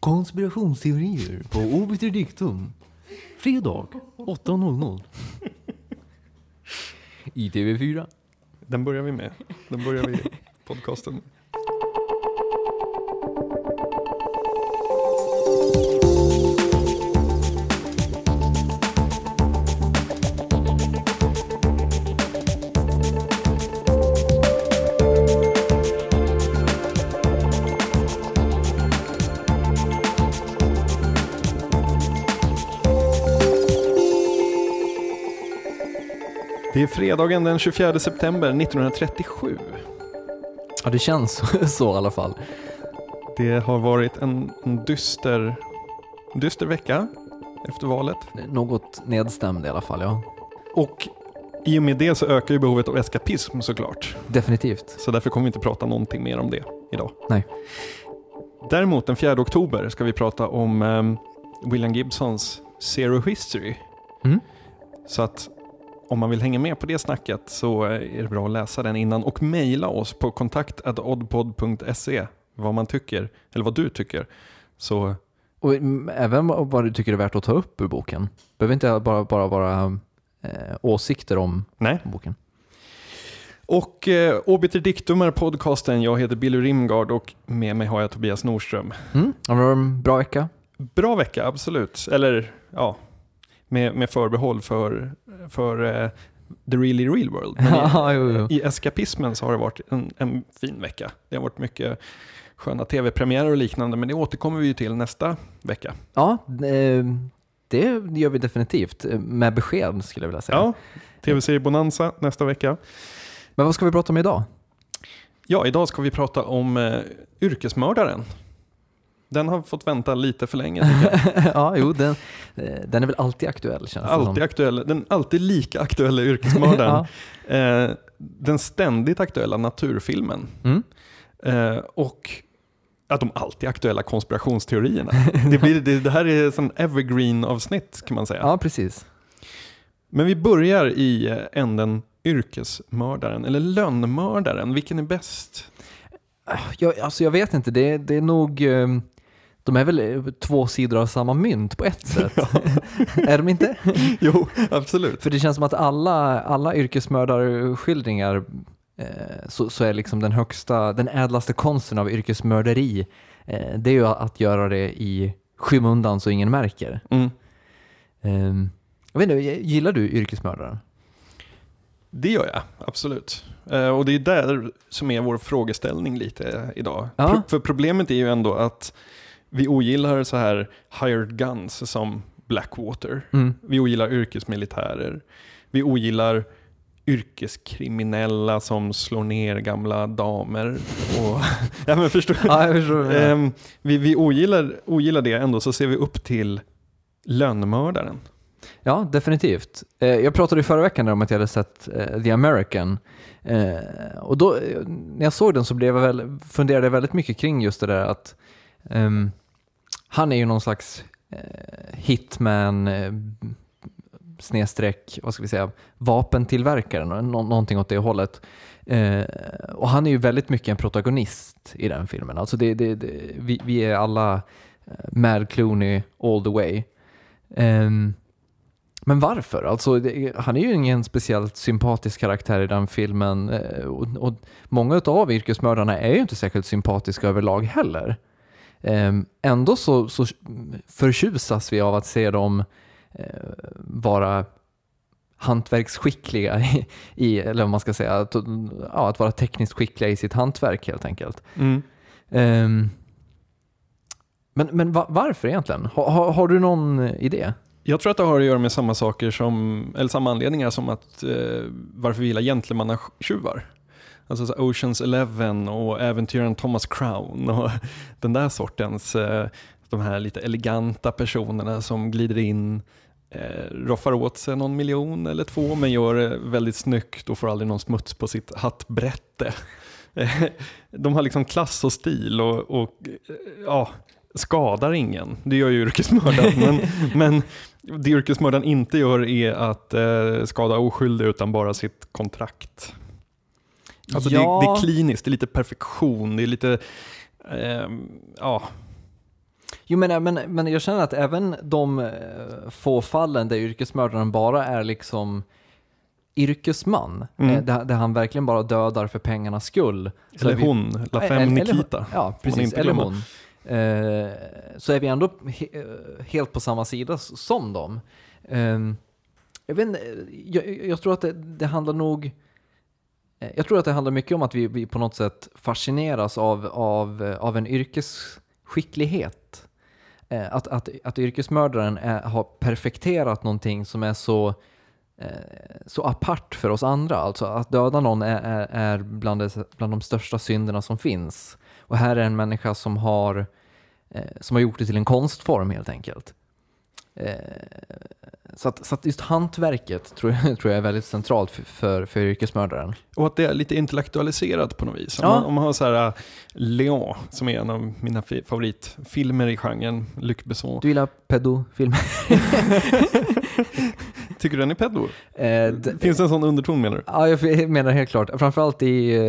Konspirationsteorier på Obiter Dictum. Fredag 8.00. I TV4. Den börjar vi med. Den börjar vi podcasten med. Det är fredagen den 24 september 1937. Ja, det känns så i alla fall. Det har varit en, en dyster, dyster vecka efter valet. Något nedstämd i alla fall, ja. Och i och med det så ökar ju behovet av eskapism såklart. Definitivt. Så därför kommer vi inte prata någonting mer om det idag. Nej. Däremot den 4 oktober ska vi prata om ehm, William Gibsons Zero History. Mm. Så att om man vill hänga med på det snacket så är det bra att läsa den innan och mejla oss på kontakt.oddpod.se vad man tycker, eller vad du tycker. Så Och mm, även vad du tycker är värt att ta upp ur boken. Behöver inte bara, bara vara eh, åsikter om nej. boken. Och eh, Obiter Dictum är podcasten. Jag heter Billy Rimgard och med mig har jag Tobias Norström. Mm. Har du en bra vecka? Bra vecka, absolut. Eller ja, med, med förbehåll för, för eh, the really real world. Men i, jo, jo. I eskapismen så har det varit en, en fin vecka. Det har varit mycket sköna tv-premiärer och liknande, men det återkommer vi ju till nästa vecka. Ja, eh, det gör vi definitivt. eh, Med besked skulle jag vilja säga. Ja, tv-serie Bonanza nästa vecka. Men vad ska vi prata om idag? Ja, idag ska vi prata om eh, yrkesmördaren. Den har fått vänta lite för länge. ja, jo, den, eh, den är väl alltid aktuell känns det Alltid som. aktuell, den alltid lika aktuella yrkesmördaren. ja. eh, den ständigt aktuella naturfilmen. Mm. Eh, och ja, de alltid aktuella konspirationsteorierna. Det, blir, det, det här är som evergreen-avsnitt kan man säga. ja, precis. Men vi börjar i eh, änden yrkesmördaren, eller lönnmördaren. Vilken är bäst? Jag, alltså jag vet inte, det, det är nog... eh, De är väl eh, två sidor av samma mynt på ett sätt. är de inte? jo, absolut. För det känns som att alla, alla yrkesmördarskildringar eh, så, så är liksom den högsta, den ädlaste konsten av yrkesmörderi, eh, det är ju att göra det i skymundan så ingen märker. Mm. Eh, jag vet inte, gillar du yrkesmördaren? Det gör jag, absolut. Eh, och det är där som är vår frågeställning lite idag. Ja. Pro- för problemet är ju ändå att vi ogillar så här hired guns som Blackwater. Mm. Vi ogillar yrkesmilitärer. Vi ogillar yrkeskriminella som slår ner gamla damer. Och, ja, men förstår, Ja, förstår. Ehm, vi vi ogillar, ogillar det, ändå så ser vi upp till lönnmördaren. Ja, definitivt. Eh, Jag pratade i förra veckan om att jag hade sett eh, The American. Eh, Och då, när jag såg den så blev jag väl, funderade jag väldigt mycket kring just det där att ehm, han är ju någon slags eh, hitman, eh, snedstreck, vad ska vi säga, vapentillverkare, nå- någonting åt det hållet. Eh, och han är ju väldigt mycket en protagonist i den filmen. Alltså det, det, det, vi, vi är alla eh, Mad Clooney all the way. Ehm, men varför? Alltså, det, han är ju ingen speciellt sympatisk karaktär i den filmen eh, och, och många av yrkesmördarna är ju inte särskilt sympatiska överlag heller. Ehm, ändå så, så förtjusas vi av att se dem eh, vara hantverksskickliga i, i, eller vad man ska säga, att, ja, att vara tekniskt skickliga i sitt hantverk helt enkelt. Mm. Ehm, men men va, varför egentligen? Ha, ha, har du någon idé? Jag tror att det har att göra med samma saker som, eller samma anledningar som att eh, varför vi gillar gentlemannatjuvar. Alltså så Oceans Eleven och äventyren Thomas Crown och den där sortens, eh, de här lite eleganta personerna som glider in, eh, roffar åt sig någon miljon eller två men gör det väldigt snyggt och får aldrig någon smuts på sitt hattbrätte. De har liksom klass och stil och, och eh, ja, skadar ingen. Det gör ju yrkesmördaren. men, men det yrkesmördaren inte gör är att eh, skada oskyldiga utan bara sitt kontrakt. Alltså det, Ja. det är kliniskt, det är lite perfektion, det är lite, ehm, ja, Jo men, men, men jag känner att även de eh, få fallen där yrkesmördaren bara är liksom yrkesman, Mm. eh, där, där han verkligen bara dödar för pengarnas skull. Eller vi- hon, La Eller- Femme eller- Nikita. Ja, man precis. Eller hon. Eh, så är vi ändå he- eh, helt på samma sida som dem. Ehm, jag, vet, jag, jag tror att det, det handlar nog... Eh, jag tror att det handlar mycket om att vi, vi på något sätt fascineras av, av, eh, av en yrkesskicklighet. Eh, att, att, att yrkesmördaren är, har perfekterat någonting som är så, så apart för oss andra. Alltså att döda någon är, är, är bland, de, bland de största synderna som finns. Och här är en människa som har, som har gjort det till en konstform helt enkelt. Så, att, så att just hantverket tror jag, tror jag är väldigt centralt för, för, för yrkesmördaren. Och att det är lite intellektualiserat på något vis. Om, Ja. man, om man har så här äh, Leon, som är en av mina fi- favoritfilmer i genren, Luc Besson. Du gillar pedofilmer? Tycker du den är pedo? Eh, d- Finns det en sån underton menar du? Ja, jag menar helt klart. Framförallt i eh,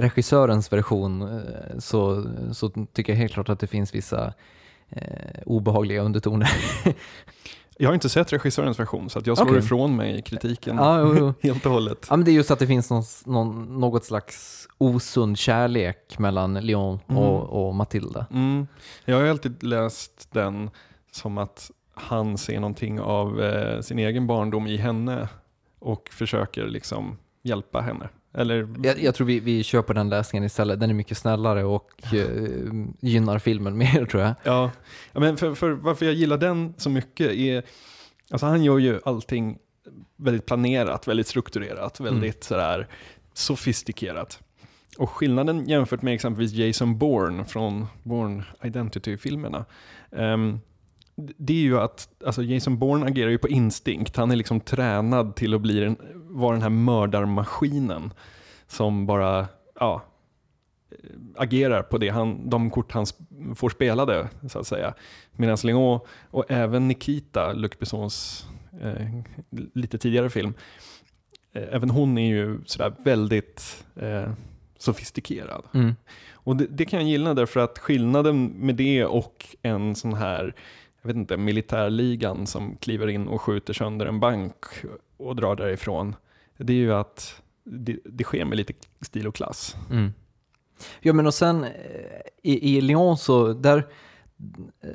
regissörens version eh, så, så tycker jag helt klart att det finns vissa eh, obehagliga undertoner. Jag har inte sett regissörens version så att jag slår Okej. ifrån mig kritiken ja, jo, jo. helt och hållet. ja, men det är just att det finns någon, någon, något slags osund kärlek mellan Leon Mm. och, och Matilda. Mm. Jag har ju alltid läst den som att han ser någonting av eh, sin egen barndom i henne och försöker liksom hjälpa henne. Eller, Jag, jag tror vi, vi köper den läsningen istället. Den är mycket snällare och eh, gynnar filmen mer tror jag. Ja, men för, för varför jag gillar den så mycket är, alltså han gör ju allting väldigt planerat, väldigt strukturerat, väldigt sådär sofistikerat. Och skillnaden jämfört med exempelvis Jason Bourne från Bourne Identity-filmerna, d- det är ju att alltså Jason Bourne agerar ju på instinkt. Han är liksom tränad till att bli den, vara den här mördarmaskinen som bara, ja, agerar på det han, de kort han får spelade, så att säga. Medan Leon och även Nikita, Luc Bessons eh, lite tidigare film, eh, även hon är ju sådär väldigt eh, sofistikerad. Mm. Och det, det kan jag gilla därför att skillnaden med det och en sån här, jag vet inte, militärligan som kliver in och skjuter sönder en bank och drar därifrån, det är ju att det, det sker med lite stil och klass. Mm. Ja men och sen eh, i, i Lyon så där, eh,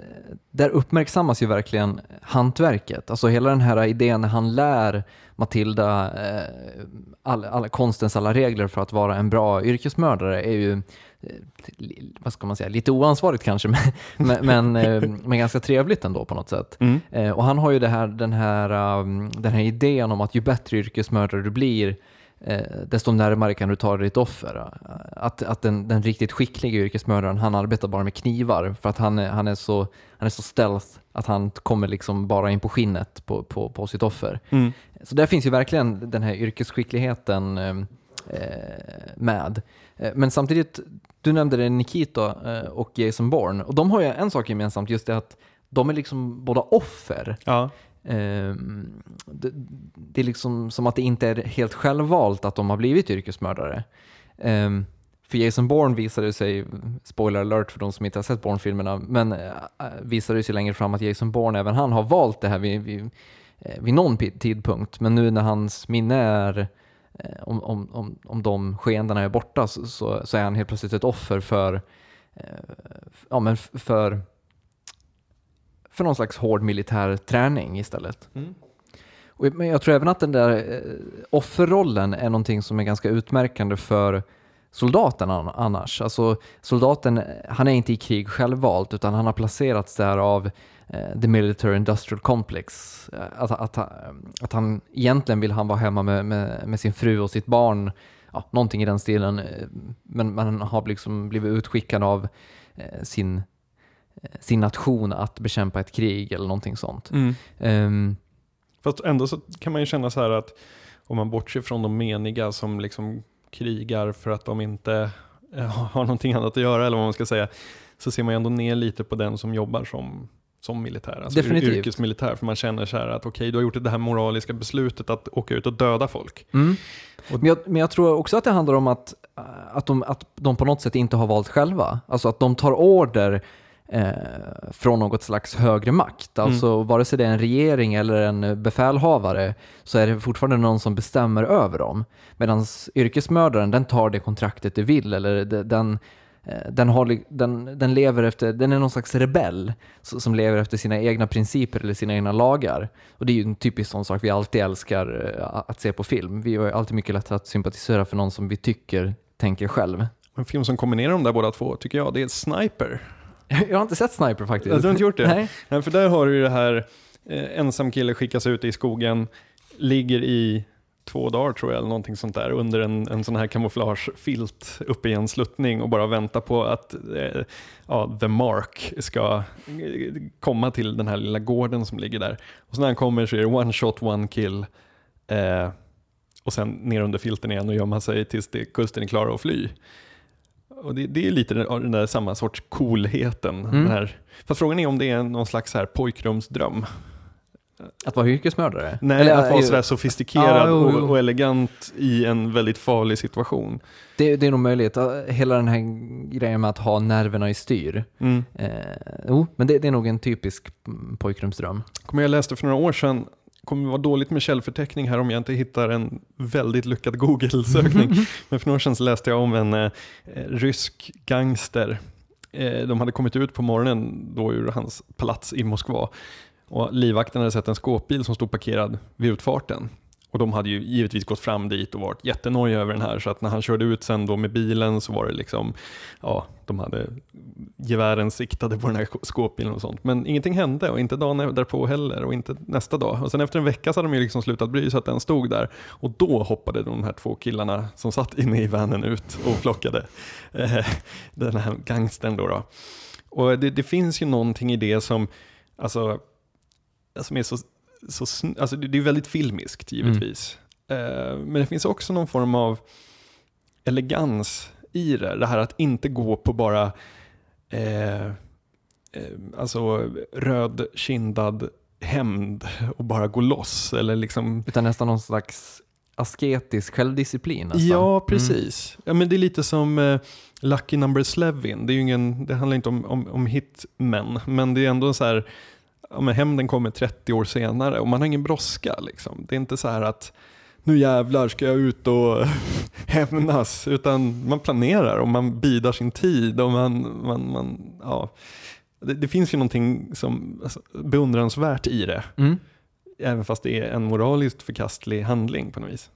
där uppmärksammas ju verkligen hantverket. Alltså hela den här idén när han lär Matilda eh, all, all, konstens alla regler för att vara en bra yrkesmördare är ju, vad ska man säga, lite oansvarigt kanske, men, men, men, eh, men ganska trevligt ändå på något sätt. Mm. Eh, och han har ju det här, den, här, um, den här idén om att ju bättre yrkesmördare du blir, eh, desto närmare kan du ta ditt offer. Eh, Att, att den, den riktigt skickliga yrkesmördaren, han arbetar bara med knivar för att han han är, så, han är så stealth att han kommer liksom bara in på skinnet på, på, på sitt offer. Mm. Så där finns ju verkligen den här yrkesskickligheten eh, eh, med. Eh, Men samtidigt, du nämnde det Nikita eh, och Jason Bourne och de har ju en sak gemensamt, just det att de är liksom båda offer. Ja. Ehm, det, det är liksom som att det inte är helt självvalt att de har blivit yrkesmördare. Ehm, för Jason Bourne visade sig, spoiler alert för de som inte har sett Bourne-filmerna, men äh, visade sig längre fram att Jason Bourne, även han har valt det här vid, vid, eh, vid någon tidpunkt. Men nu när hans minne är, eh, om, om, om, om de skeendena är borta så, så, så är han helt plötsligt ett offer för, eh, ja, men för för någon slags hård militär träning istället. Mm. Och, men jag tror även att den där eh, offerrollen är någonting som är ganska utmärkande för soldaten an- annars. Alltså soldaten, eh, han är inte i krig självvalt utan han har placerats där av eh, the military industrial complex. Eh, Att, att, att, han egentligen vill han vara hemma med, med, med sin fru och sitt barn, ja, någonting i den stilen. eh, Men man har liksom blivit utskickad av eh, sin, eh, sin nation att bekämpa ett krig eller någonting sånt. Mm. Ehm, Fast ändå så kan man ju känna så här att om man bortser från de meniga som liksom krigar för att de inte eh, har någonting annat att göra eller vad man ska säga, så ser man ju ändå ner lite på den som jobbar som, som militär, alltså Definitivt. yrkesmilitär, för man känner så här att okej, du har gjort det här moraliska beslutet att åka ut och döda folk. Mm. Och- Men, jag, men jag tror också att det handlar om att, äh, att, de, att de på något sätt inte har valt själva. Alltså att de tar order eh, från något slags högre makt. Mm. Alltså vare sig det är en regering eller en befälhavare så är det fortfarande någon som bestämmer över dem. Medan yrkesmördaren, den tar det kontraktet det vill eller de- den, eh, den, har, den, den lever efter, den är någon slags rebell som lever efter sina egna principer eller sina egna lagar. Och det är ju en typisk sån sak vi alltid älskar eh, att se på film. Vi har alltid mycket lättare att sympatisera för någon som vi tycker tänker själv. En film som kombinerar de där båda två tycker jag, det är Sniper. Jag har inte sett Sniper faktiskt. Du har inte gjort det? Nej. Nej, för där har du ju det här, eh, ensam kille skickas ut i skogen, ligger i två dagar tror jag, eller någonting sånt där, under en, en sån här kamouflagefilt uppe i en sluttning och bara väntar på att eh, ja, The Mark ska eh, komma till den här lilla gården som ligger där. Och så när han kommer så är det one shot, one kill. Eh, och sen ner under filten igen och gömma sig tills det, kusten är klar att fly. Och det, det är lite den, av den där samma sorts coolheten. Mm. Den här, fast frågan är om det är någon slags här pojkrumsdröm. Att vara yrkesmördare? Nej, Eller, att vara sådär sofistikerad Ja, jo, jo. och, och elegant i en väldigt farlig situation. Det, det är nog möjligt. Eh, Hela den här grejen med att ha nerverna i styr. Mm. Eh, jo, men det, det är nog en typisk pojkrumsdröm. Kommer jag läste för några år sedan, kommer vara dåligt med källförteckning här om jag inte hittar en väldigt lyckad Google-sökning. Men för några år sedan så läste jag om en eh, rysk gangster. Eh, de hade kommit ut på morgonen då ur hans palats i Moskva. Och livvakten hade sett en skåpbil som stod parkerad vid utfarten. Och de hade ju givetvis gått fram dit och varit jättenojiga över den här. Så att när han körde ut sen då med bilen så var det liksom, ja, de hade gevären siktade på den här skåpbilen och sånt. Men ingenting hände och inte dagen därpå heller och inte nästa dag. Och sen efter en vecka så hade de ju liksom slutat bry sig att den stod där. Och då hoppade de här två killarna som satt inne i vanen ut och plockade eh, den här gangstern då. då. Och det, det finns ju någonting i det som, alltså, som är så, så alltså det är väldigt filmiskt givetvis. Eh, men det finns också någon form av elegans i det. Det här att inte gå på bara eh, eh, alltså rödkindad hämnd och bara gå loss. Eller liksom, Utan nästan någon slags asketisk självdisciplin. nästan. ja, precis. Ja, men det är lite som eh, Lucky Number Slevin. Det, är ju ingen, det handlar inte om, om, om hitmen, men det är ändå så här, ja, men hämnden kommer 30 år senare och man har ingen brådska. Liksom. Det är inte så här att nu jävlar ska jag ut och hämnas, utan man planerar och man bidar sin tid och man, man, man ja. Det, det finns ju någonting som, alltså, beundransvärt i det, Mm. även fast det är en moraliskt förkastlig handling på något vis.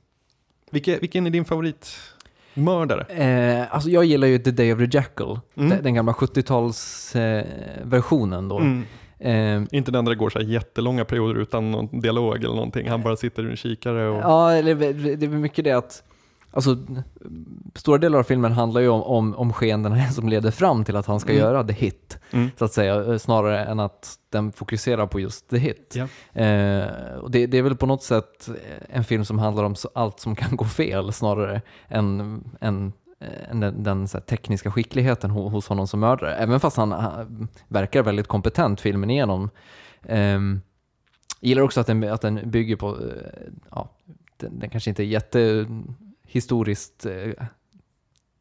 Vilke, vilken är din favoritmördare? Eh, alltså jag gillar ju The Day of the Jackal, Mm. den, den gamla 70-talstalsversionen eh, då. Mm. Eh, Inte den där det går så här jättelånga perioder utan någon dialog eller någonting. Han bara sitter i en kikare och... Ja, eller det är mycket det att Alltså, stora delar av filmen handlar ju om, om, om skeendena som leder fram till att han ska Mm. göra the hit, Mm. så att säga, eh, snarare än att den fokuserar på just the hit. Ja. Eh, och det, det är väl på något sätt en film som handlar om så, allt som kan gå fel snarare än, än den, den så här, tekniska skickligheten ho- hos honom som mördare. Även fast han, han verkar väldigt kompetent filmen igenom. Ehm, gillar också att den, att den bygger på, eh, ja, den, den kanske inte är jättehistoriskt, eh,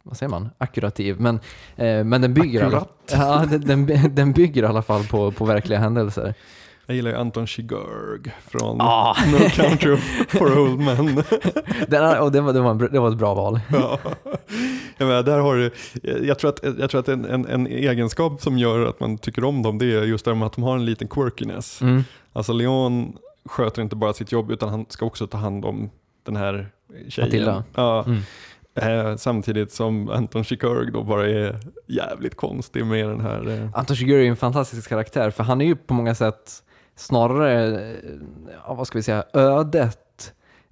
vad säger man, akkurativ, men, eh, men den bygger, alla, ja, den, den, den bygger i alla fall på, på verkliga händelser. Jag gillar ju Anton Chigurh från Ah. No Country for Old Men. Den, är- och det, var, det, var en, det var ett bra val. ja. Jag, menar, där har du, jag tror att, jag tror att en, en, en egenskap som gör att man tycker om dem det är just det att de har en liten quirkiness. Mm. Alltså Leon sköter inte bara sitt jobb utan han ska också ta hand om den här tjejen. Matilda. Ja. Mm. Eh, samtidigt som Anton Chigurh då bara är jävligt konstig med den här... Eh, Anton Chigurh är ju en fantastisk karaktär, för han är ju på många sätt snarare, eh, ja, vad ska vi säga, ödet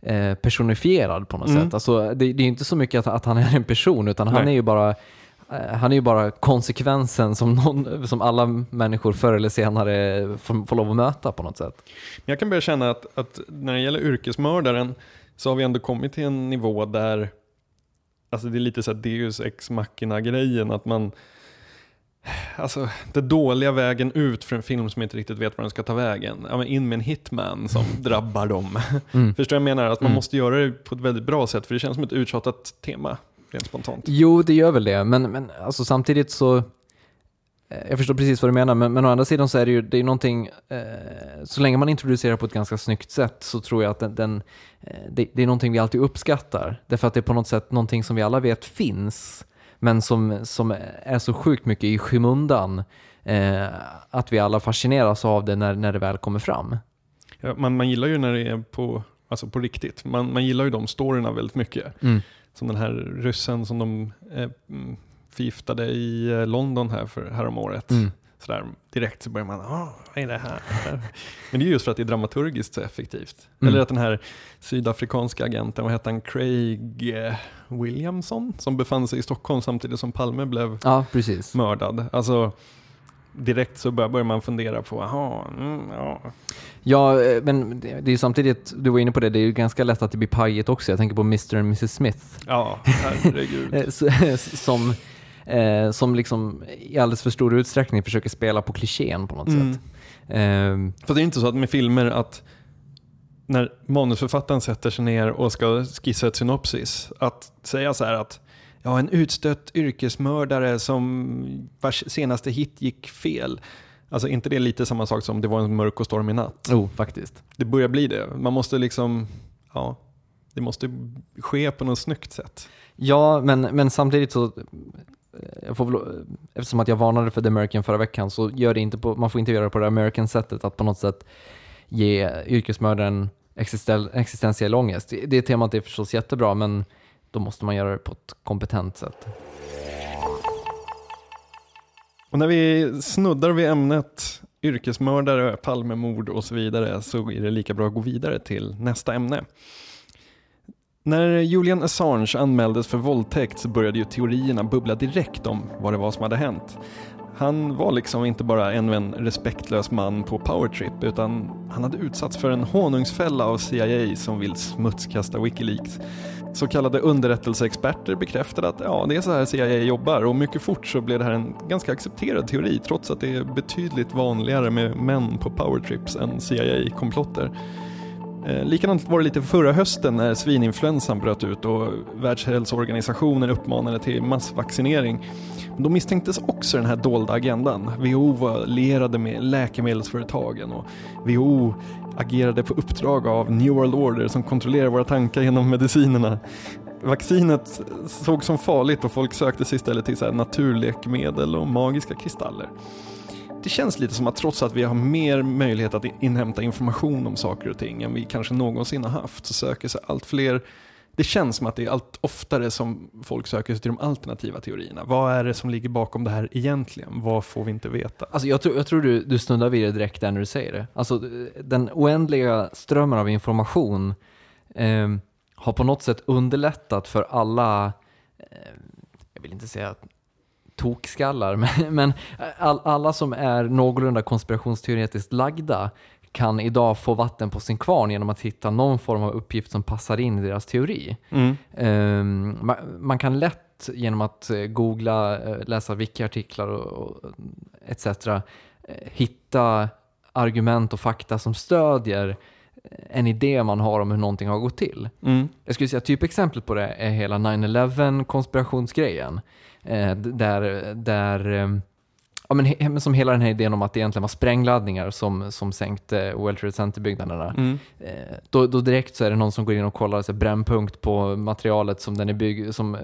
eh, personifierad på något Mm. sätt. Alltså, det, det är inte så mycket att, att han är en person, utan han Nej. är ju bara eh, han är ju bara konsekvensen som, någon, som alla människor förr eller senare får, får lov att möta på något sätt. Men jag kan börja känna att, att när det gäller yrkesmördaren så har vi ändå kommit till en nivå där Alltså det är lite så här Deus ex machina grejen att man Alltså det dåliga vägen ut för en film som inte riktigt vet var den ska ta vägen. Ja, in med en hitman som drabbar dem. Mm. Förstår du vad jag menar? Att man Mm. måste göra det på ett väldigt bra sätt för det känns som ett uttjatat tema rent spontant. Jo, det gör väl det, men, men alltså, samtidigt så eh, jag förstår precis vad du menar, men, men å andra sidan så är det ju det är någonting, eh, så länge man introducerar på ett ganska snyggt sätt så tror jag att den, den eh, det, det, är någonting vi alltid uppskattar. Därför att det är på något sätt någonting som vi alla vet finns, men som, som är så sjukt mycket i skymundan eh, att vi alla fascineras av det när, när det väl kommer fram. Ja, man, man gillar ju när det är på, alltså på riktigt. Man, man gillar ju de storyna väldigt mycket. Mm. Som den här ryssen som de eh, mm, förgiftade i eh, London här för häromåret. Mm. Sådär, direkt så börjar man, ah, vad är det här? Men det är just för att det är dramaturgiskt så effektivt. Mm. Eller att den här sydafrikanska agenten, vad hette han, Craig eh, Williamson, som befann sig i Stockholm samtidigt som Palme blev Ja, precis. mördad. Alltså, direkt så börjar man fundera på, aha, mm, ja. Ja, eh, men det är ju samtidigt, du var inne på det, det är ju ganska lätt att det blir pajigt också. Jag tänker på Mr och Mrs Smith. Ja, herregud. Eh, som, eh, som liksom i alldeles för stor utsträckning försöker spela på klichén på något Mm. sätt. Ehm, För det är inte så att med filmer att när manusförfattaren sätter sig ner och ska skissa ett synopsis, att säga så här att ja, en utstött yrkesmördare som vars senaste hit gick fel. Alltså inte det lite samma sak som det var en mörk och stormig natt? oh, faktiskt. Det börjar bli det. Man måste liksom, ja, det måste ske på något snyggt sätt. Ja, men, men samtidigt så, eh, Eh, jag får väl, eh, eftersom att jag varnade för The American förra veckan, så gör det inte på, man får inte göra det på det American sättet, att på något sätt ge yrkesmördaren existel, existentiell ångest. Det, det temat är förstås jättebra, men då måste man göra det på ett kompetent sätt. Och när vi snuddar vid ämnet yrkesmördare, Palmemord och så vidare så är det lika bra att gå vidare till nästa ämne. När Julian Assange anmäldes för våldtäkt så började ju teorierna bubbla direkt om vad det var som hade hänt. Han var liksom inte bara ännu en respektlös man på powertrip utan han hade utsatts för en honungsfälla av CIA som vill smutskasta Wikileaks. Så kallade underrättelseexperter bekräftade att ja, det är så här CIA jobbar och mycket fort så blev det här en ganska accepterad teori trots att det är betydligt vanligare med män på powertrips än CIA-komplotter. Eh, likadant var det lite förra hösten när svininfluensan bröt ut och Världshälsoorganisationen uppmanade till massvaccinering. Då misstänktes också den här dolda agendan. WHO var lierade med läkemedelsföretagen och WHO agerade på uppdrag av New World Order som kontrollerar våra tankar genom medicinerna. Vaccinet sågs som farligt och folk sökte sig istället till så naturläkemedel och magiska kristaller. Det känns lite som att trots att vi har mer möjlighet att inhämta information om saker och ting än vi kanske någonsin har haft så söker sig allt fler det känns som att det är allt oftare som folk söker sig till de alternativa teorierna. Vad är det som ligger bakom det här egentligen? Vad får vi inte veta? Alltså jag, tror, jag tror du, du snuddar vid det direkt där när du säger det. Alltså den oändliga strömmen av information eh, har på något sätt underlättat för alla, eh, jag vill inte säga tokskallar, men, men all, alla som är någorlunda konspirationsteoretiskt lagda kan idag få vatten på sin kvarn genom att hitta någon form av uppgift som passar in i deras teori. Mm. Um, man, man, kan lätt genom att uh, googla, uh, läsa wiki-artiklar och, och etc. Uh, hitta argument och fakta som stödjer en idé man har om hur någonting har gått till. Mm. Jag skulle säga typexemplet på det är hela 9-11 konspirationsgrejen. Där, där um, Ja, men som hela den här idén om att det egentligen var sprängladdningar som, som sänkte World Trade Center-byggnaderna. Mm. Eh, då, då, direkt så är det någon som går in och kollar så brännpunkt på materialet som, den är bygg, som, eh,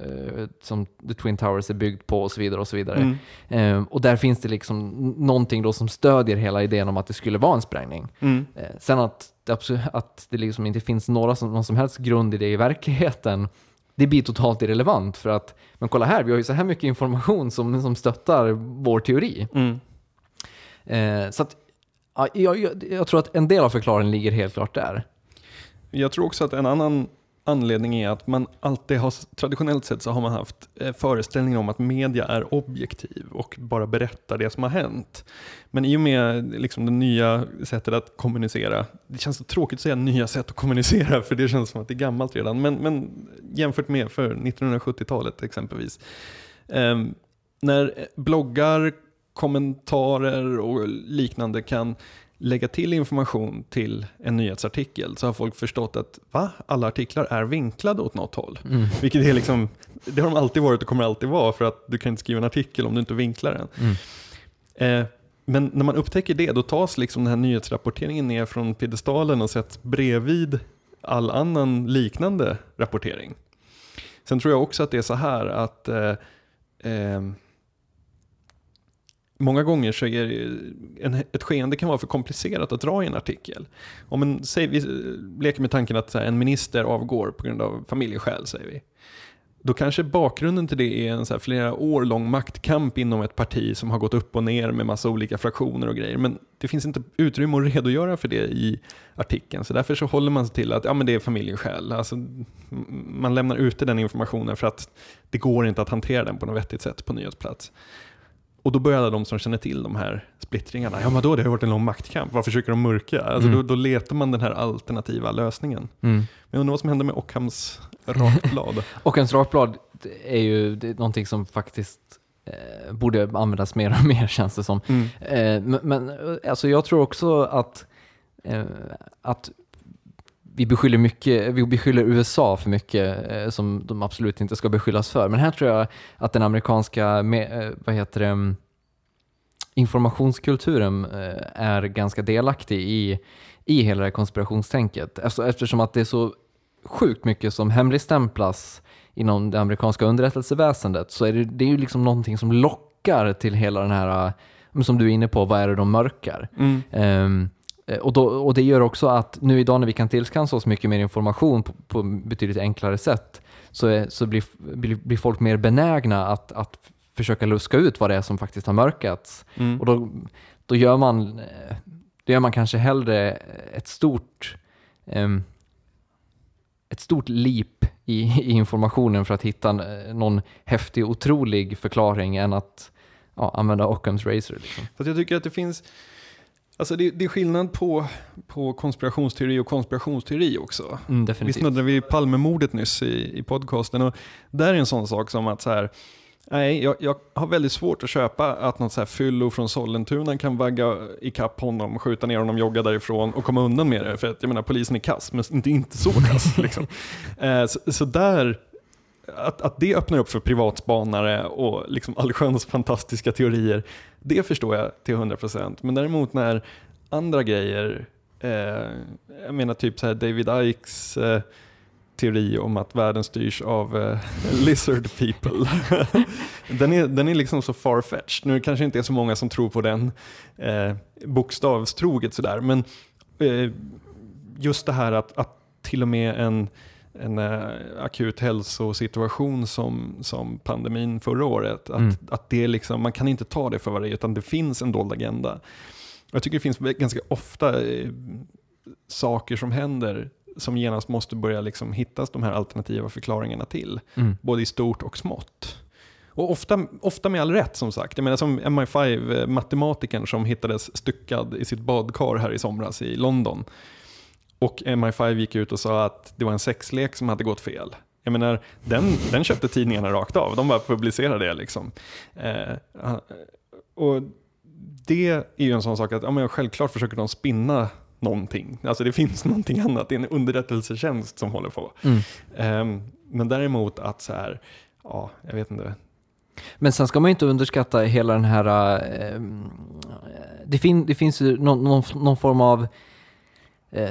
som The Twin Towers är byggd på och så vidare. Och så vidare. Mm. Eh, och där finns det liksom någonting då som stödjer hela idén om att det skulle vara en sprängning. Mm. Eh, sen att, att det liksom inte finns några som, någon som helst grund i det i verkligheten det blir totalt irrelevant för att, men kolla här, vi har ju så här mycket information som, som stöttar vår teori. Mm. Eh, så att, ja, jag, jag, jag, tror att en del av förklaringen ligger helt klart där. Jag tror också att en annan anledning är att man alltid har, traditionellt sett så har man haft eh, föreställningen om att media är objektiv och bara berättar det som har hänt. Men i och med liksom det nya sättet att kommunicera, det känns så tråkigt att säga nya sätt att kommunicera för det känns som att det är gammalt redan, men, men jämfört med för 1970-talet exempelvis. Eh, när bloggar, kommentarer och liknande kan lägga till information till en nyhetsartikel så har folk förstått att va? alla artiklar är vinklade åt något håll. Mm. Vilket är liksom, det har de alltid varit och kommer alltid vara för att du kan inte skriva en artikel om du inte vinklar den. Mm. Eh, men när man upptäcker det, då tas liksom den här nyhetsrapporteringen ner från piedestalen och sätts bredvid all annan liknande rapportering. Sen tror jag också att det är så här att eh, eh, många gånger så är det, en, ett skeende kan vara för komplicerat att dra i en artikel. Om en, säg, vi leker med tanken att här, en minister avgår på grund av familjeskäl, säger vi. Då kanske bakgrunden till det är en så flera år lång maktkamp inom ett parti som har gått upp och ner med massa olika fraktioner och grejer. Men det finns inte utrymme att redogöra för det i artikeln. Så därför så håller man sig till att ja, men det är familjeskäl. Alltså, man lämnar ute den informationen för att det går inte att hantera den på något vettigt sätt på nyhetsplats. Och då börjar alla de som känner till de här splittringarna, ja men då det har varit en lång maktkamp, vad försöker de murka? Alltså mm. då, då, letar man den här alternativa lösningen. Mm. Men jag undrar vad som händer med Ockhams rakblad? Ockhams rakblad är ju det är någonting som faktiskt eh, borde användas mer och mer känns det som. Mm. Eh, men, men alltså jag tror också att, eh, att vi beskyller, mycket, vi beskyller USA för mycket eh, som de absolut inte ska beskyllas för. Men här tror jag att den amerikanska eh, vad heter det, informationskulturen eh, är ganska delaktig i, i hela det här konspirationstänket. Alltså, eftersom att det är så sjukt mycket som hemligstämplas inom det amerikanska underrättelseväsendet så är det, det är ju liksom någonting som lockar till hela den här, som du är inne på, vad är det de mörkar? Mm. Um, och, då, och, det gör också att nu idag när vi kan tillskansa oss mycket mer information på, på betydligt enklare sätt så, är, så blir, blir, blir, folk mer benägna att, att försöka luska ut vad det är som faktiskt har mörkats. Mm. Och då, då, gör man, eh, då gör man kanske hellre ett stort, um, ett stort leap i, i, informationen för att hitta eh, någon häftig, otrolig förklaring än att ja, använda Ockhams razor. Liksom. Fast jag tycker att det finns Alltså det, det, är skillnad på, på konspirationsteori och konspirationsteori också. Mm, vi snuddade vid Palmemordet nyss i, i podcasten och där är en sån sak som att så här, nej, jag, jag har väldigt svårt att köpa att något så här fyllo från Sollentuna kan vagga ikapp honom, skjuta ner honom, jogga därifrån och komma undan med det. För att jag menar, polisen är kass, men inte, inte så kass. liksom. eh, så, så där att, att det öppnar upp för privatspanare och liksom allsköns fantastiska teorier, det förstår jag till 100%. Men däremot när andra grejer, eh, jag menar typ så här David Ikes eh, teori om att världen styrs av eh, lizard people. den, är, den är liksom så farfetched. Nu kanske inte är så många som tror på den eh, bokstavstroget sådär, men eh, just det här att, att till och med en en äh, akut hälsosituation som, som pandemin förra året. Att, mm. att det liksom, man kan inte ta det för vad det är, utan det finns en dold agenda. Jag tycker det finns ganska ofta eh, saker som händer som genast måste börja liksom hittas de här alternativa förklaringarna till. Mm. Både i stort och smått. Och ofta, ofta med all rätt som sagt. Jag menar som MI5-matematikern som hittades styckad i sitt badkar här i somras i London. Och MI5 gick ut och sa att det var en sexlek som hade gått fel. Jag menar, den, den köpte tidningarna rakt av. De bara publicerade det. Liksom. Eh, och det är ju en sån sak att ja, men självklart försöker de spinna någonting. Alltså det finns någonting annat, det är en underrättelsetjänst som håller på. Mm. Eh, men däremot att så här, ja, jag vet inte. Men sen ska man ju inte underskatta hela den här, eh, det, fin, det finns ju någon, någon, någon form av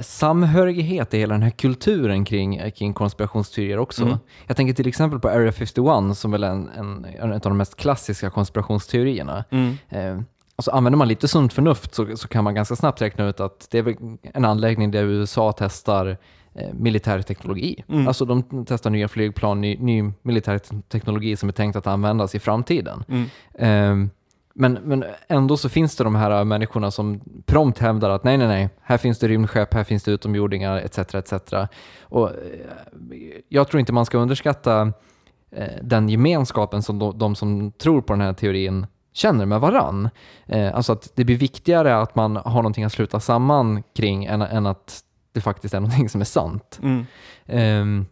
samhörighet i hela den här kulturen kring, eh, kring konspirationsteorier också. Mm. Jag tänker till exempel på Area 51 som väl är en, en, en av de mest klassiska konspirationsteorierna. Mm. Eh, och så använder man lite sunt förnuft så, så kan man ganska snabbt räkna ut att det är en anläggning där USA testar eh, militär teknologi. Mm. Alltså de testar nya flygplan, ny, ny militär teknologi som är tänkt att användas i framtiden. Eh, men, men ändå så finns det de här människorna som prompt hävdar att nej, nej, nej, här finns det rymdskepp, här finns det utomjordingar etc. etc. Och eh, jag tror inte man ska underskatta eh, den gemenskapen som de, de, som tror på den här teorin känner med varann. Eh, alltså att det blir viktigare att man har någonting att sluta samman kring än, än att det faktiskt är någonting som är sant. Mm. Um,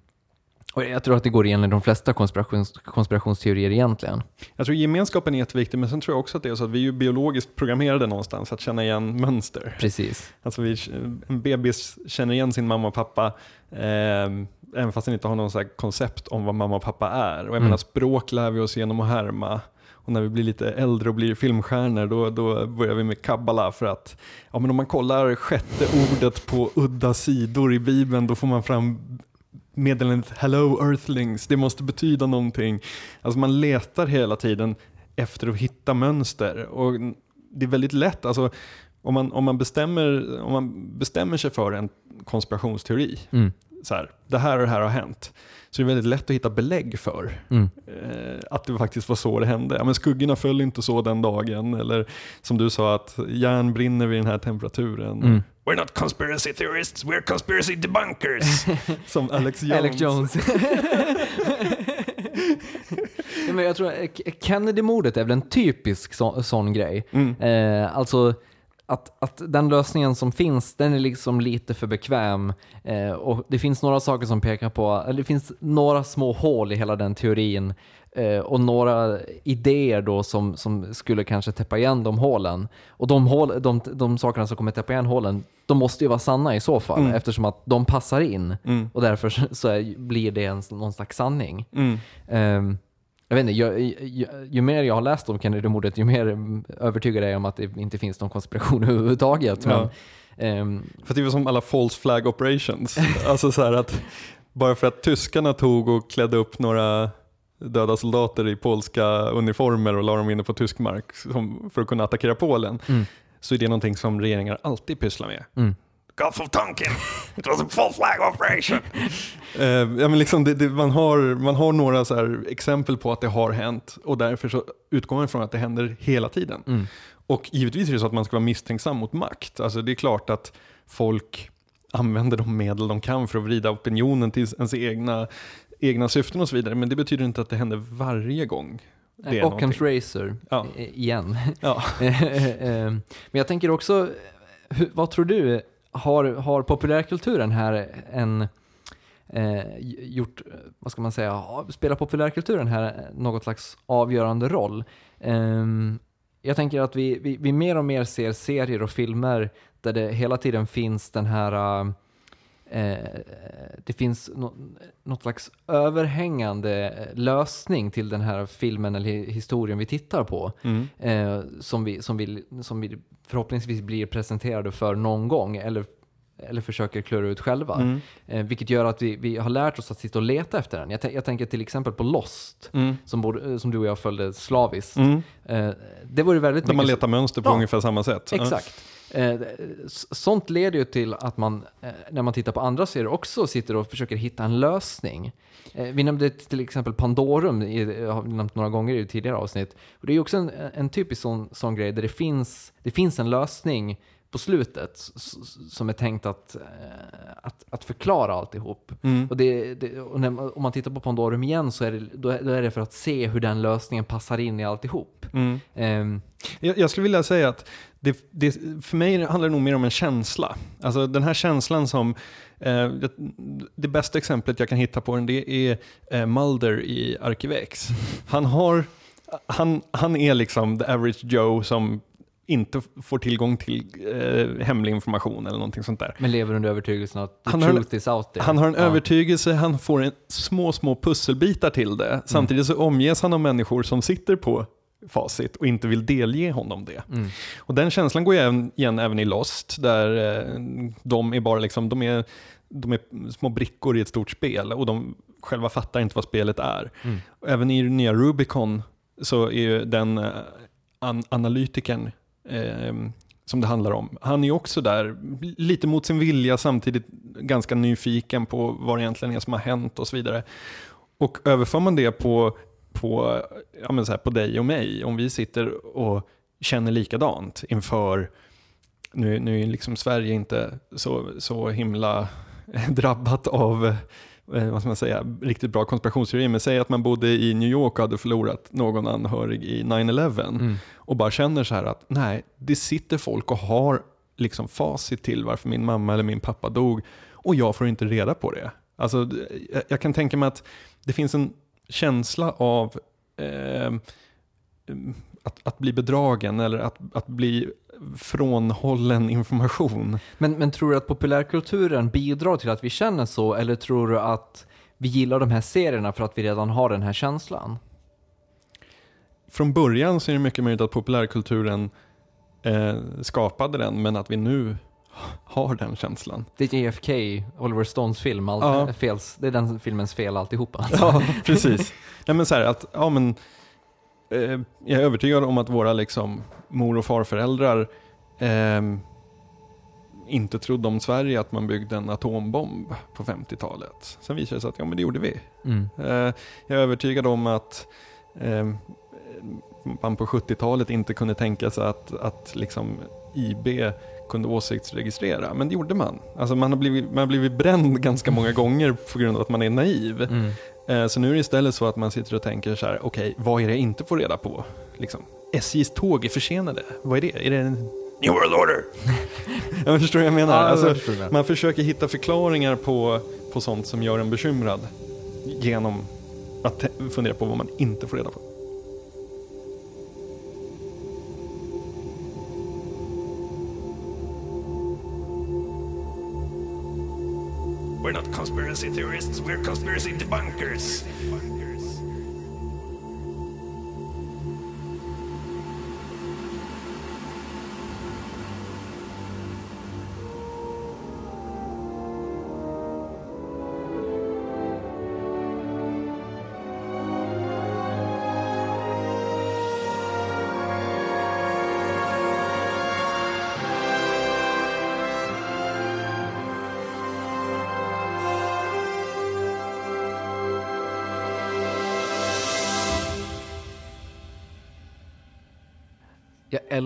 och jag tror att det går igen i de flesta konspirations, konspirationsteorier egentligen. Jag tror gemenskapen är jätteviktig, men sen tror jag också att det är så att vi är biologiskt programmerade någonstans att känna igen mönster. Precis. Alltså vi, en bebis känner igen sin mamma och pappa, eh, även fast den inte har någon koncept om vad mamma och pappa är. Och jag mm. menar, språk lär vi oss genom att härma. Och när vi blir lite äldre och blir filmstjärnor då, då börjar vi med kabbala för att ja, men om man kollar sjätte ordet på udda sidor i Bibeln då får man fram meddelandet Hello Earthlings, det måste betyda någonting. Alltså man letar hela tiden efter att hitta mönster. Och det är väldigt lätt, alltså, om, man, om, man bestämmer, om man bestämmer sig för en konspirationsteori, Mm. så här, det här och det här har hänt, så är det väldigt lätt att hitta belägg för Mm. eh, att det faktiskt var så det hände. Ja, men skuggorna föll inte så den dagen, eller som du sa att järn brinner vid den här temperaturen. Mm. We're not conspiracy theorists, we're conspiracy debunkers. som Alex Jones. Alex Jones. ja, men jag tror att K- Kennedy-mordet är väl en typisk så, sån grej. Mm. Eh, alltså att, att den lösningen som finns, den är liksom lite för bekväm. Eh, och det finns några saker som pekar på, eller det finns några små hål i hela den teorin. Eh, och några idéer då som, som skulle kanske täppa igen de hålen. Och de, hål, de, de sakerna som kommer täppa igen hålen, de måste ju vara sanna i så fall, Mm. eftersom att de passar in. Mm. Och därför så- är, blir det en, någon slags sanning. Mm. Ehm, jag vet inte, ju, ju, ju mer jag har läst om Kennedy-mordet, ju mer mm, övertygad är jag om att det inte finns någon konspiration överhuvudtaget. Men, Ja. ehm, För det var som alla false flag operations. alltså så här att bara för att tyskarna tog och klädde upp några döda soldater i polska uniformer och la dem inne på tysk mark som, för att kunna attackera Polen, Mm. så är det någonting som regeringar alltid pysslar med. mm. Gulf of Tonkin, it was a false flag operation. Eh, ja, men liksom det, det, man, har, man har några så exempel på att det har hänt och därför så utgår man från att det händer hela tiden. Mm. Och givetvis är det så att man ska vara misstänksam mot makt. Alltså det är klart att folk använder de medel de kan för att vrida opinionen till ens egna, egna syften och så vidare. Men det betyder inte att det händer varje gång. Det någonting. Razor, Ja. igen. Ja. Ehm, Men jag tänker också, vad tror du, har, har populärkulturen här en eh, gjort, vad ska man säga, spelar populärkulturen här något slags avgörande roll? Ehm, jag tänker att vi, vi, vi mer och mer ser serier och filmer där det hela tiden finns den här eh, det finns nå- något slags överhängande lösning till den här filmen eller hi- historien vi tittar på Mm. eh, som, vi, som, vi, som vi förhoppningsvis blir presenterade för någon gång eller, eller försöker klura ut själva. Mm. Eh, vilket gör att vi, vi har lärt oss att sitta och leta efter den. Jag, jag tänker till exempel på Lost, Mm. som, både, eh, som du och jag följde slaviskt. Mm. Eh, det var ju väldigt Där man mycket... letar mönster på Ja. ungefär samma sätt. Exakt. Eh, sånt leder ju till att man, eh, när man tittar på andra serier, också sitter och försöker hitta en lösning. Eh, vi nämnde till exempel Pandorum, i, har vi nämnt några gånger i tidigare avsnitt. Och det är ju också en, en typisk sån, sån grej där det finns, det finns en lösning på slutet som är tänkt att, eh, att, att förklara alltihop. Mm. Och, det, det, och när, om man tittar på Pandorum igen så är det, då är, då är det för att se hur den lösningen passar in i alltihop. Mm. Ehm, Jag, jag skulle vilja säga att det, det, för mig handlar det nog mer om en känsla. Alltså den här känslan som, eh, det, det bästa exemplet jag kan hitta på den det är eh, Mulder i Arkivex. Han, har, han, han är liksom the average Joe som inte får tillgång till eh, hemlig information eller någonting sånt där. Men lever under övertygelsen att the Han har en- truth is out there. Han har en Ja. övertygelse, han får en små, små pusselbitar till det. Samtidigt så omges han av människor som sitter på facit och inte vill delge honom det. Mm. Och den känslan går även, igen även i Lost, där eh, de är bara liksom, de är, de är små brickor i ett stort spel och de själva fattar inte vad spelet är. Mm. Även i nya Rubicon så är ju den eh, an analytikern eh, som det handlar om, han är ju också där, lite mot sin vilja, samtidigt ganska nyfiken på vad det egentligen är som har hänt och så vidare. Och överför man det på, på, ja men så här, på dig och mig, om vi sitter och känner likadant inför, nu, nu är liksom Sverige inte så, så himla drabbat av eh, vad ska man säga, riktigt bra konspirationsteorier, men säg att man bodde i New York och hade förlorat någon anhörig i 9-11 Mm. och bara känner så här att nej, det sitter folk och har liksom facit till varför min mamma eller min pappa dog och jag får inte reda på det. Alltså, jag, jag kan tänka mig att det finns en känsla av eh, att, att bli bedragen eller att, att bli frånhållen information. Men, men tror du att populärkulturen bidrar till att vi känner så, eller tror du att vi gillar de här serierna för att vi redan har den här känslan? från början så är det mycket möjligt att populärkulturen eh, skapade den, men att vi nu har den känslan. Det är JFK, Oliver Stones film, all, Ja. fels, det är den filmens fel alltihopa. Ja, precis. Nej, men så här, att, ja, men, eh, jag är övertygad om att våra liksom, mor och farföräldrar ehm, inte trodde om Sverige att man byggde en atombomb på 50-talet. Sen visade det sig att ja, men det gjorde vi. Mm. Eh, jag är övertygad om att eh, man på 70-talet inte kunde tänka sig att, att liksom IB kunde åsiktsregistrera, men det gjorde man. Alltså man, har blivit, man har blivit bränd ganska många gånger på grund av att man är naiv. Mm. Eh, så nu är det istället så att man sitter och tänker så här, okej, vad är det jag inte får reda på? Liksom, SJs tåg är försenade. Vad är det? Är det en New World Order? jag förstår vad jag menar. Alltså, man försöker hitta förklaringar på, på sånt som gör en bekymrad genom att fundera på vad man inte får reda på. We're not conspiracy theorists, we're conspiracy debunkers.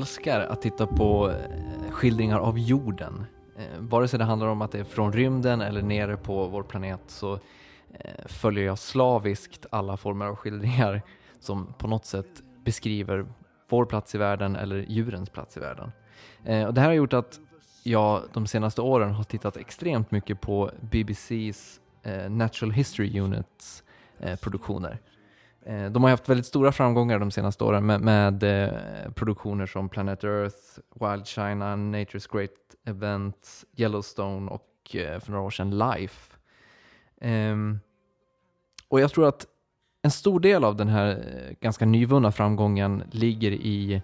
Älskar att titta på eh, skildringar av jorden. Eh, vare sig det handlar om att det är från rymden eller nere på vår planet så eh, följer jag slaviskt alla former av skildringar som på något sätt beskriver vår plats i världen eller djurens plats i världen. Och det här har gjort att jag de senaste åren har tittat extremt mycket på BBCs Natural History Units produktioner. Eh, de har haft väldigt stora framgångar de senaste åren med, med eh, produktioner som Planet Earth, Wild China, Nature's Great Event, Yellowstone och eh, för några år sedan Life. Ehm, och jag tror att en stor del av den här eh, ganska nyvunna framgången ligger i,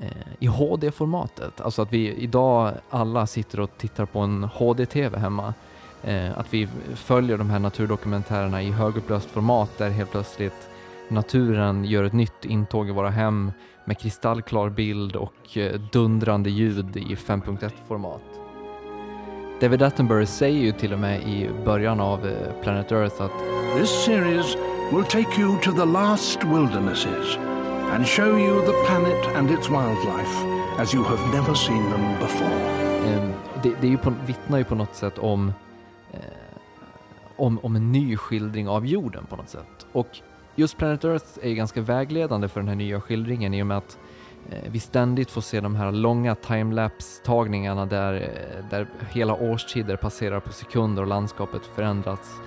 eh, i HD-formatet. Alltså att vi idag alla sitter och tittar på en HD-TV hemma. Eh, att vi följer de här naturdokumentärerna i högupplöst format där helt plötsligt naturen gör ett nytt intåg i våra hem med kristallklar bild och eh, dundrande ljud i 5.1-format. David Attenborough säger ju till och med i början av eh, Planet Earth att This series will take you to the last wildernesses and show you the planet and its wildlife as you have never seen them before. Ehm, det, det är ju på, vittnar ju på något sätt om, om, om en ny skildring av jorden på något sätt. Och just Planet Earth är ganska vägledande för den här nya skildringen i och med att eh, vi ständigt får se de här långa timelapse-tagningarna där, eh, där hela årstider passerar på sekunder och landskapet förändras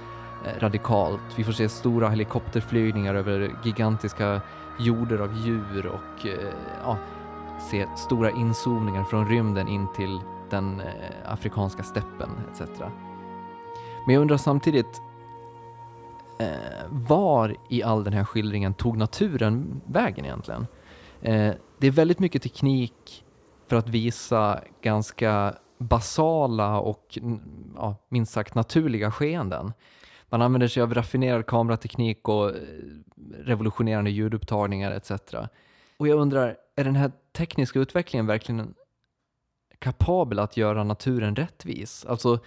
eh, radikalt. Vi får se stora helikopterflygningar över gigantiska jorder av djur och ja, se stora inzoomningar från rymden in till den afrikanska steppen etc. Men jag undrar samtidigt, eh, var i all den här skildringen tog naturen vägen egentligen? Eh, det är väldigt mycket teknik för att visa ganska basala och ja, minst sagt naturliga skeenden. Man använder sig av raffinerad kamerateknik och eh, revolutionerande ljudupptagningar etc. Och jag undrar, är den här tekniska utvecklingen verkligen kapabel att göra naturen rättvis? Alltså,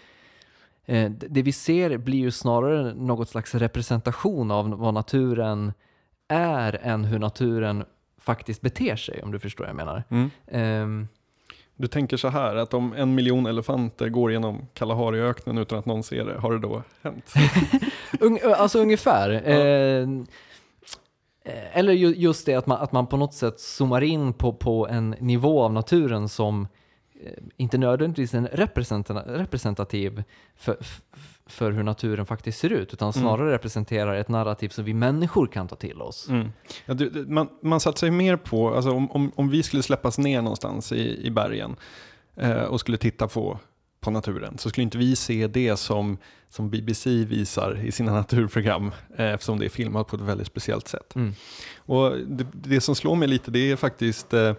det- det vi ser blir ju snarare något slags representation av vad naturen är än hur naturen faktiskt beter sig, om du förstår vad jag menar. Mm. Ehm, Du tänker så här, att om en miljon elefanter går genom Kalahariöknen utan att någon ser det, har det då hänt? Alltså ungefär. Eh, eh, eller ju, just det att man, att man på något sätt zoomar in på, på en nivå av naturen som eh, inte nödvändigtvis representa- representativ för, för hur naturen faktiskt ser ut, utan snarare representerar ett narrativ som vi människor kan ta till oss. Mm. Ja, du, man, man satsar ju mer på, alltså om, om, om vi skulle släppas ner någonstans i, i bergen eh, och skulle titta på, på naturen så skulle inte vi se det som, som BBC visar i sina naturprogram eh, eftersom det är filmat på ett väldigt speciellt sätt. Mm. Och det, det som slår mig lite det är faktiskt eh,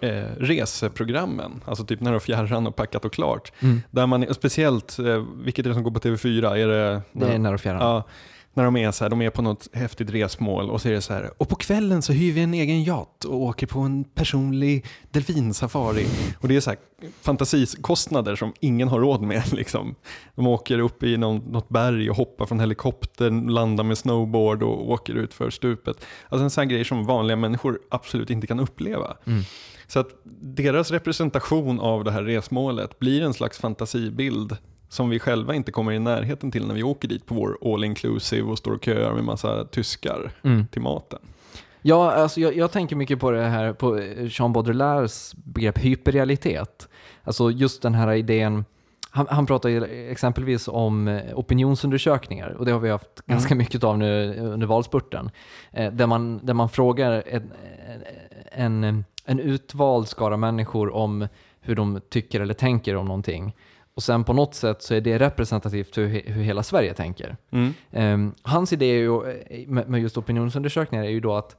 eh, reseprogrammen, alltså typ När och fjärran och Packat och klart. Mm. Där man, speciellt, eh, vilket är det som går på TV4? Är det, Det är nära och fjärran. Ja, när de är så här, de är på något häftigt resmål och så är det så här, och på kvällen så hyr vi en egen yacht och åker på en personlig delfinsafari. Och det är så här fantasikostnader som ingen har råd med. Liksom. De åker upp i någon, något berg och hoppar från helikoptern, landar med snowboard och åker ut för stupet. Alltså en sån grej som vanliga människor absolut inte kan uppleva. Mm. Så att deras representation av det här resmålet blir en slags fantasibild som vi själva inte kommer i närheten till när vi åker dit på vår all inclusive och står och köar med massa tyskar Mm. till maten. Ja, alltså jag, jag tänker mycket på det här, på eh, Jean Baudrillards begrepp hyperrealitet. Alltså just den här idén, han, han pratar ju exempelvis om eh, opinionsundersökningar och det har vi haft ganska mycket av nu under valspurten. Eh, där, man, där man frågar en, en, en utvald skara människor om hur de tycker eller tänker om någonting. Och sen på något sätt så är det representativt för hur, hur hela Sverige tänker. Mm. Ehm, hans idé är ju, eh, med, med just opinionsundersökningar är ju då att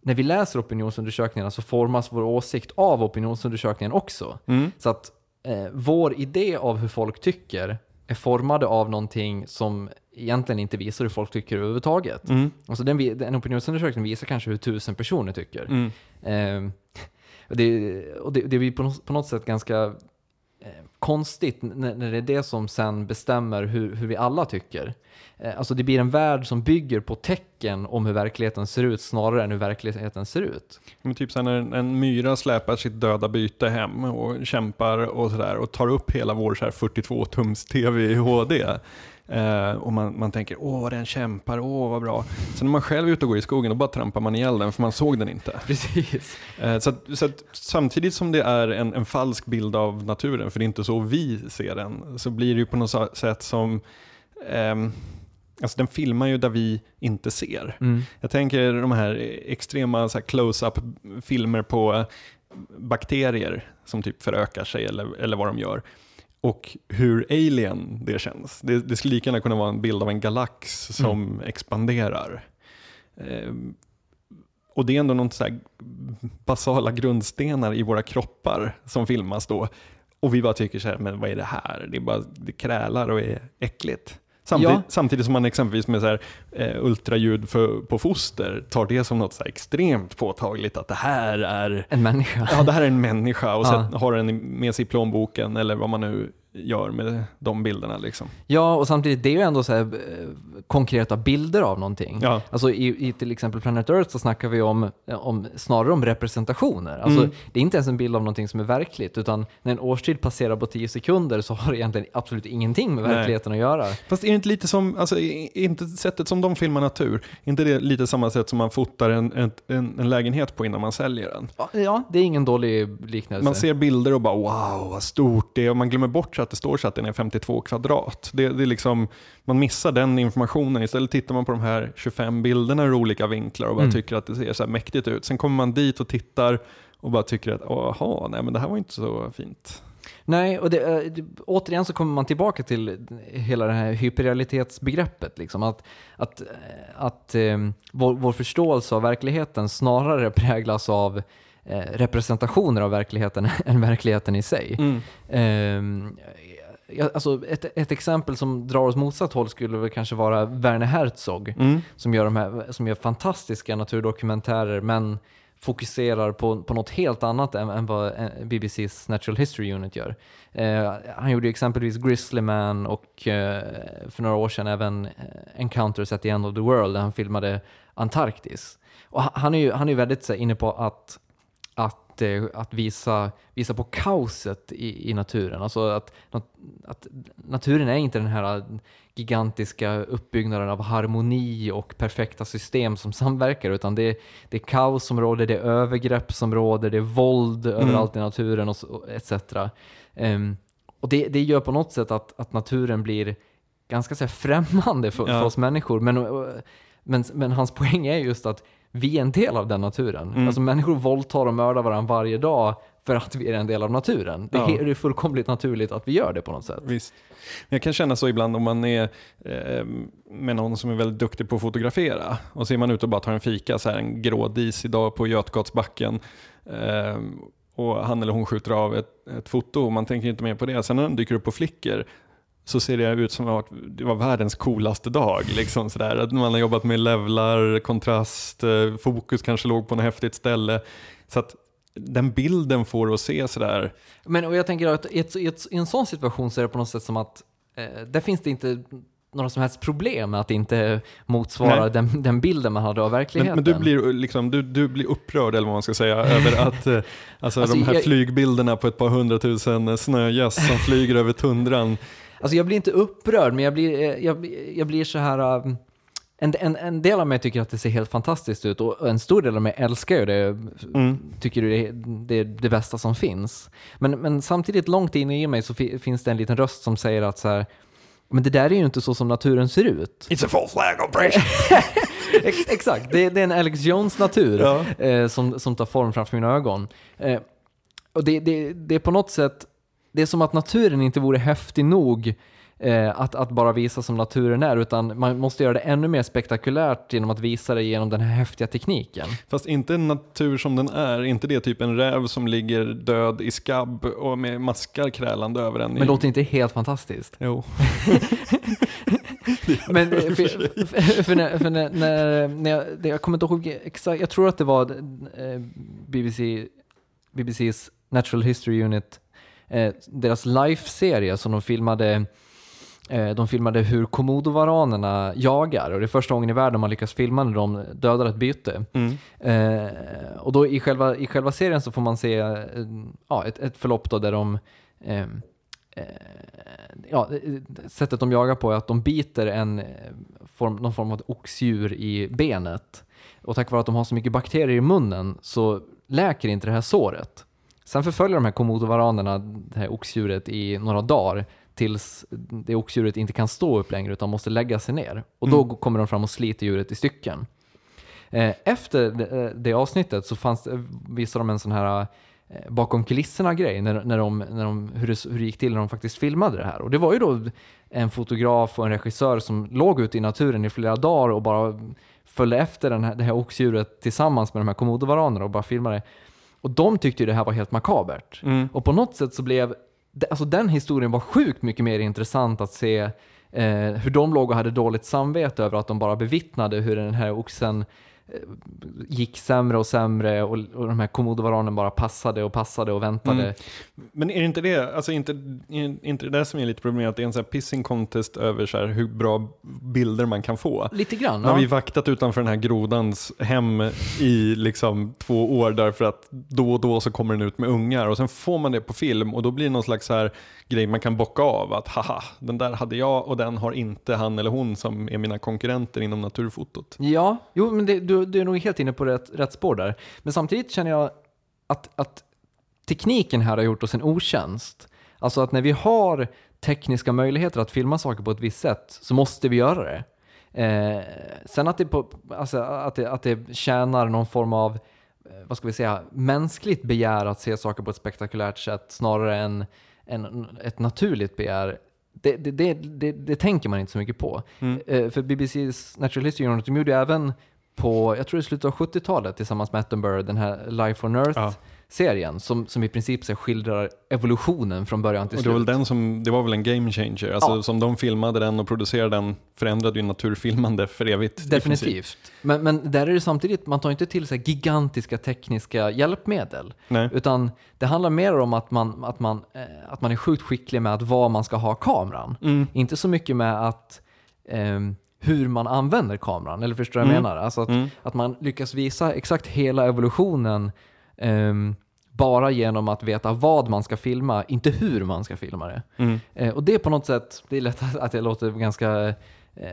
när vi läser opinionsundersökningarna så formas vår åsikt av opinionsundersökningen också. Mm. Så att eh, vår idé av hur folk tycker är formade av någonting som egentligen inte visar hur folk tycker överhuvudtaget. Mm. Alltså den, en opinionsundersökning visar kanske hur tusen personer tycker. Mm. Ehm, och det, och det, det blir på, något- sätt ganska eh, Eh, konstigt när, det är det som sen bestämmer hur, hur vi alla tycker. Eh, alltså det blir en värld som bygger på tecken om hur verkligheten ser ut snarare än hur verkligheten ser ut. Men typ så när en, myra släpar sitt döda byte hem och kämpar och sådär och tar upp hela vår 42-tums TV i HD. Eh, och man, man tänker, åh vad den kämpar, åh vad bra. Sen när man själv är ute och går i skogen, då bara trampar man ihjäl den för man såg den inte. Precis. Eh, Så, att, så att samtidigt som det är en, en falsk bild av naturen, för det är inte så vi ser den, så blir det ju på något sätt som, ehm, alltså den filmar ju där vi inte ser. Mm. Jag tänker de här extrema close-up filmer på bakterier som typ förökar sig eller, eller vad de gör. Och hur alien det känns. Det, det skulle lika gärna kunna vara en bild av en galax som expanderar. Ehm, och det är ändå något så basala grundstenar i våra kroppar som filmas då. Och vi bara tycker så här, men vad är det här? Det, är bara, det krälar och är äckligt. Samtidigt, Ja. samtidigt som man exempelvis med så här, eh, ultraljud för, på foster tar det som något så extremt påtagligt att det här är En människa. Ja, det här är en människa och Ja. sen har den med sig i plånboken eller vad man nu gör med de bilderna. Liksom. Ja, och samtidigt, det är ju ändå så här, eh, konkreta bilder av någonting. Ja. Alltså i, i till exempel Planet Earth så snackar vi om, om snarare om representationer. Alltså, Mm. Det är inte ens en bild av någonting som är verkligt, utan när en årstid passerar på 10 sekunder så har det egentligen absolut ingenting med Nej. verkligheten att göra. Fast är det inte lite som, alltså, är inte sättet som de filmar natur, är inte det lite samma sätt som man fotar en, en, en, en lägenhet på innan man säljer den? Ja, det är ingen dålig liknelse. Man ser bilder och bara wow vad stort det är och man glömmer bort så att det står så att den är 52 kvadrat. Det, det är liksom, man missar den informationen. Istället tittar man på de här 25 bilderna ur olika vinklar och bara Mm. tycker att det ser så här mäktigt ut. Sen kommer man dit och tittar och bara tycker att jaha, nej men det här var inte så fint. Nej, och det, eh, det, återigen så kommer man tillbaka till hela det här hyperrealitetsbegreppet. Liksom. Att, att, eh, att eh, vår, vår förståelse av verkligheten snarare präglas av representationer av verkligheten än verkligheten i sig. Mm. Ehm, alltså ett, ett exempel som drar åt motsatt håll skulle väl kanske vara Werner Herzog Mm. som gör, de här, som gör fantastiska naturdokumentärer men fokuserar på, på något helt annat än, än vad eh, BBCs Natural History Unit gör. Eh, han gjorde exempelvis Grizzly Man och eh, för några år sedan även eh, Encounters at the End of the World där han filmade Antarktis. Och han- är ju han är väldigt så inne på att att, eh, att visa, visa på kaoset i, i naturen. Alltså att, att naturen är inte den här gigantiska uppbyggnaden av harmoni och perfekta system som samverkar, utan det är, det är kaos som råder, det är övergrepp som råder, det är våld överallt i naturen och, och etc. Ehm, och det, det gör på något sätt att, att naturen blir ganska så främmande för, Ja. för oss människor. Men, men, men hans poäng är just att vi är en del av den naturen. Mm. Alltså människor våldtar och mördar varandra varje dag för att vi är en del av naturen. Det är fullkomligt naturligt att vi gör det på något sätt. Visst. Jag kan känna så ibland om man är eh, med någon som är väldigt duktig på att fotografera och så är man ute och bara tar en fika så här en grå disig dag på Götgatsbacken eh, och han eller hon skjuter av ett, ett foto och man tänker inte mer på det. Sen när den dyker upp på Flickr så ser det ut som att det var världens coolaste dag. Liksom sådär. Att man har jobbat med levlar, kontrast, eh, fokus kanske låg på något häftigt ställe. Så att den bilden får att se sådär Men och jag tänker att i, ett, i, ett, i en sån situation så är det på något sätt som att eh, där finns det inte några som helst problem med att det inte motsvarar Nej. den, den bilden man hade av verkligheten. Men, men du, blir, liksom, du, du blir upprörd, eller vad man ska säga, över att eh, alltså, Alltså, de här jag- flygbilderna på ett par hundratusen snögäss som flyger över tundran. Alltså jag blir inte upprörd, men jag blir, eh, jag, jag blir så här... um, En, en, en del av mig tycker att det ser helt fantastiskt ut och en stor del av mig älskar ju det. Mm. Tycker det det, är det bästa som finns. Men, men samtidigt långt inne i mig så fi, finns det en liten röst som säger att så här, men det där är ju inte så som naturen ser ut. It's a full flag operation. Ex, exakt, det, det är en Alex Jones natur Ja. eh, som, som tar form framför mina ögon. Eh, och det, det, det är på något sätt, det är som att naturen inte vore häftig nog eh, att, att bara visa som naturen är, utan man måste göra det ännu mer spektakulärt genom att visa det genom den här häftiga tekniken. Fast inte natur som den är, inte det typ en räv som ligger död i skabb och med maskar krälande över en. Men låter inte helt fantastiskt? Jo. Men för, för, för, när, för när, när, när jag, jag kommer inte ihåg exakt, jag tror att det var eh, BBC, BBCs Natural History Unit, eh, deras live-serie som de filmade eh, de filmade hur komodovaranerna jagar och det är första gången i världen man lyckas filma när de dödar ett byte. Mm. Eh, och då i själva, i själva serien så får man se eh, ja, ett, ett förlopp där de ja, sättet de jagar på är att de biter en form, någon form av oxdjur i benet. Och tack vare att de har så mycket bakterier i munnen så läker inte det här såret. Sen förföljer de här komodovaranerna det här oxdjuret i några dagar tills det oxdjuret inte kan stå upp längre utan måste lägga sig ner. Och då kommer de fram och sliter djuret i stycken. Eh, Efter det, eh, det avsnittet så fanns, det- visade de en sån här eh, bakom kulisserna-grej, när, när de, när de, hur, det, hur det gick till när de faktiskt filmade det här. Och det var ju då en fotograf och en regissör som låg ute i naturen i flera dagar och bara följde efter den här, det här oxdjuret tillsammans med de här komodovaranerna och bara filmade. Och de tyckte ju det här var helt makabert. Mm. Och på något sätt så blev, alltså den historien var sjukt mycket mer intressant att se eh, hur de låg och hade dåligt samvete över att de bara bevittnade hur den här oxen gick sämre och sämre och, och de här komodovaranen bara passade och passade och väntade. Mm. Men är det inte det, alltså inte, är inte det där som är lite problemet, att det är en sån här pissing contest över så hur bra bilder man kan få? Lite grann. Nu har Ja. vi vaktat utanför den här grodans hem i liksom två år därför att då och då så kommer den ut med ungar och sen får man det på film och då blir det någon slags så här grej man kan bocka av att haha, den där hade jag och den har inte han eller hon som är mina konkurrenter inom naturfotot. Ja, jo, men det, du, du är nog helt inne på rätt, rätt spår där. Men samtidigt känner jag att, att tekniken här har gjort oss en otjänst. Alltså att när vi har tekniska möjligheter att filma saker på ett visst sätt så måste vi göra det. Eh, sen att det, på, alltså att, det, att det tjänar någon form av, eh, vad ska vi säga, mänskligt begär att se saker på ett spektakulärt sätt snarare än, än ett naturligt begär, det, det, det, det, det tänker man inte så mycket på. Mm. Eh, för BBCs Natural History Unit, de gjorde även på, jag tror i slutet av 70-talet tillsammans med Attenborough, den här Life on Earth Ja. Serien som, som i princip så skildrar evolutionen från början till Och det var, väl slut. den som, det var väl en game changer, alltså Ja. som de filmade den och producerade den förändrade ju naturfilmande för evigt. Definitivt. Men, men där är det samtidigt, man tar inte till så här gigantiska tekniska hjälpmedel. Nej. Utan det handlar mer om att man, att man, eh, att man är sjukt skicklig med att var man ska ha kameran. Mm. Inte så mycket med att ehm, hur man använder kameran, eller förstår du vad jag Mm. menar? Alltså att, Mm. att man lyckas visa exakt hela evolutionen ehm, bara genom att veta vad man ska filma, inte hur man ska filma det. Mm. Eh, och det är på något sätt, det är lätt att- att jag låter ganska eh,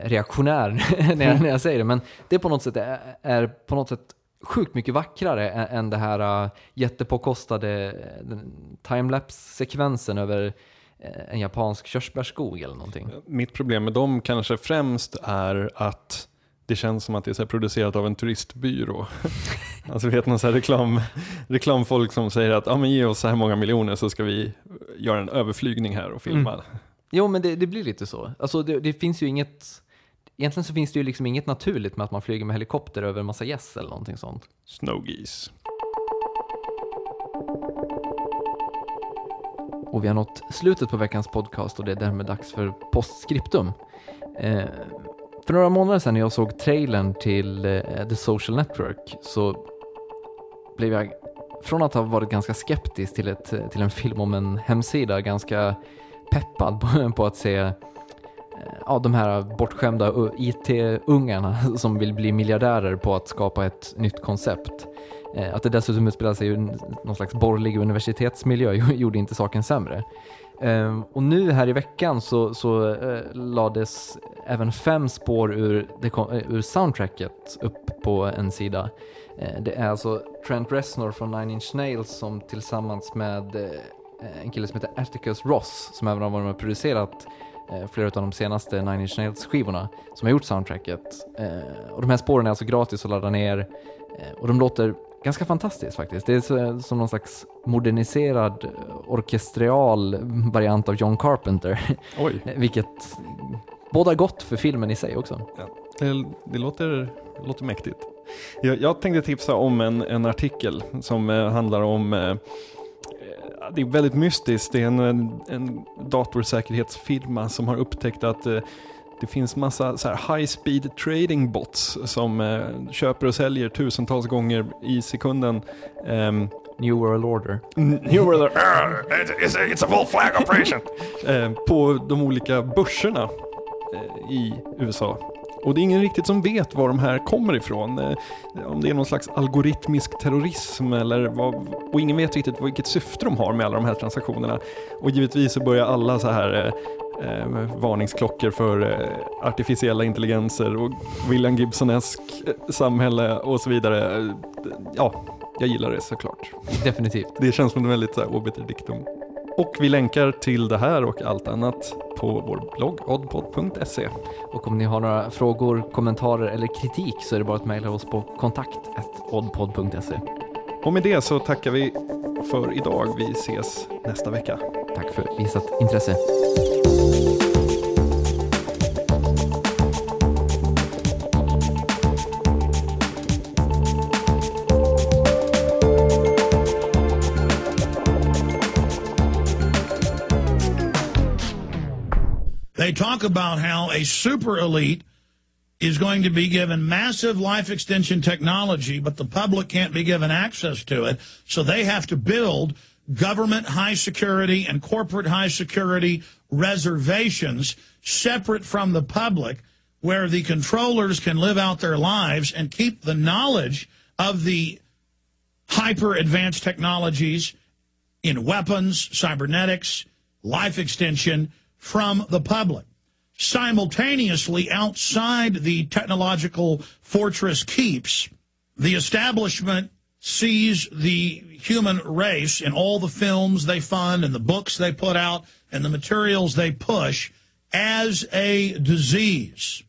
reaktionär när, jag, när jag säger det, men det på något sätt är, är på något sätt sjukt mycket vackrare än, än det här uh, jättepåkostade eh, timelapse-sekvensen över eh, en japansk körsbärsskog eller någonting. Mitt problem med dem kanske främst är att det känns som att det är producerat av en turistbyrå. alltså vet man så reklam, reklamfolk som säger att ah, men ge oss så här många miljoner så ska vi göra en överflygning här och filma. Mm. Jo, men det, det blir lite så. Alltså det, det finns ju inget... Egentligen så finns det ju liksom inget naturligt med att man flyger med helikopter över en massa gäss eller någonting sånt. Snowgeese. Och vi har nått slutet på veckans podcast och det är därmed dags för postscriptum. Eh, för några månader sedan när jag såg trailern till eh, The Social Network så blev jag, från att ha varit ganska skeptisk till, ett, till en film om en hemsida, ganska peppad på, på att se eh, ja, de här bortskämda eh, IT-ungarna som vill bli miljardärer på att skapa ett nytt koncept. Eh, att det dessutom utspelar sig i någon slags borgerlig universitetsmiljö gjorde inte saken sämre. Ehm, och nu här i veckan så, så eh, lades även fem spår ur, det eh, ur soundtracket upp på en sida. Det är alltså Trent Reznor från Nine Inch Nails som tillsammans med en kille som heter Atticus Ross som även har varit med och producerat flera av de senaste Nine Inch Nails skivorna som har gjort soundtracket. Och de här spåren är alltså gratis att ladda ner och de låter ganska fantastiskt faktiskt. Det är som någon slags moderniserad eh, orkestral variant av John Carpenter, Oj, vilket bådar gott för filmen i sig också. det, det låter, låter mäktigt. Jag, jag tänkte tipsa om en, en artikel som eh, handlar om eh, det är väldigt mystiskt. Det är en, en, en datorsäkerhetsfirma som har upptäckt att eh, det finns massa så här high speed trading bots som eh, köper och säljer tusentals gånger i sekunden. Ehm, New World Order. New World Uh, it's, it's, a, it's a full flag operation. eh, på de olika börserna eh, i USA. Och det är ingen riktigt som vet var de här kommer ifrån. Eh, om det är någon slags algoritmisk terrorism eller vad, och ingen vet riktigt vilket syfte de har med alla de här transaktionerna. Och givetvis så börjar alla så här eh, varningsklockor för eh, artificiella intelligenser och William Gibsonesk eh, samhälle och så vidare. Eh, ja, jag gillar det såklart. Definitivt. Det känns som en väldigt så här, obiter dictum. Och vi länkar till det här och allt annat på vår blogg oddpod.se. Och om ni har några frågor, kommentarer eller kritik så är det bara att mejla oss på kontakt.oddpod.se. Och med det så tackar vi för idag. Vi ses nästa vecka. Tack för visat intresse. About how a super elite is going to be given massive life extension technology, but the public can't be given access to it. So they have to build government high security and corporate high security reservations separate from the public where the controllers can live out their lives and keep the knowledge of the hyper advanced technologies in weapons, cybernetics, life extension from the public. Simultaneously, outside the technological fortress keeps, the establishment sees the human race in all the films they fund and the books they put out and the materials they push as a disease,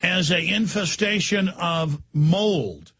as a infestation of mold,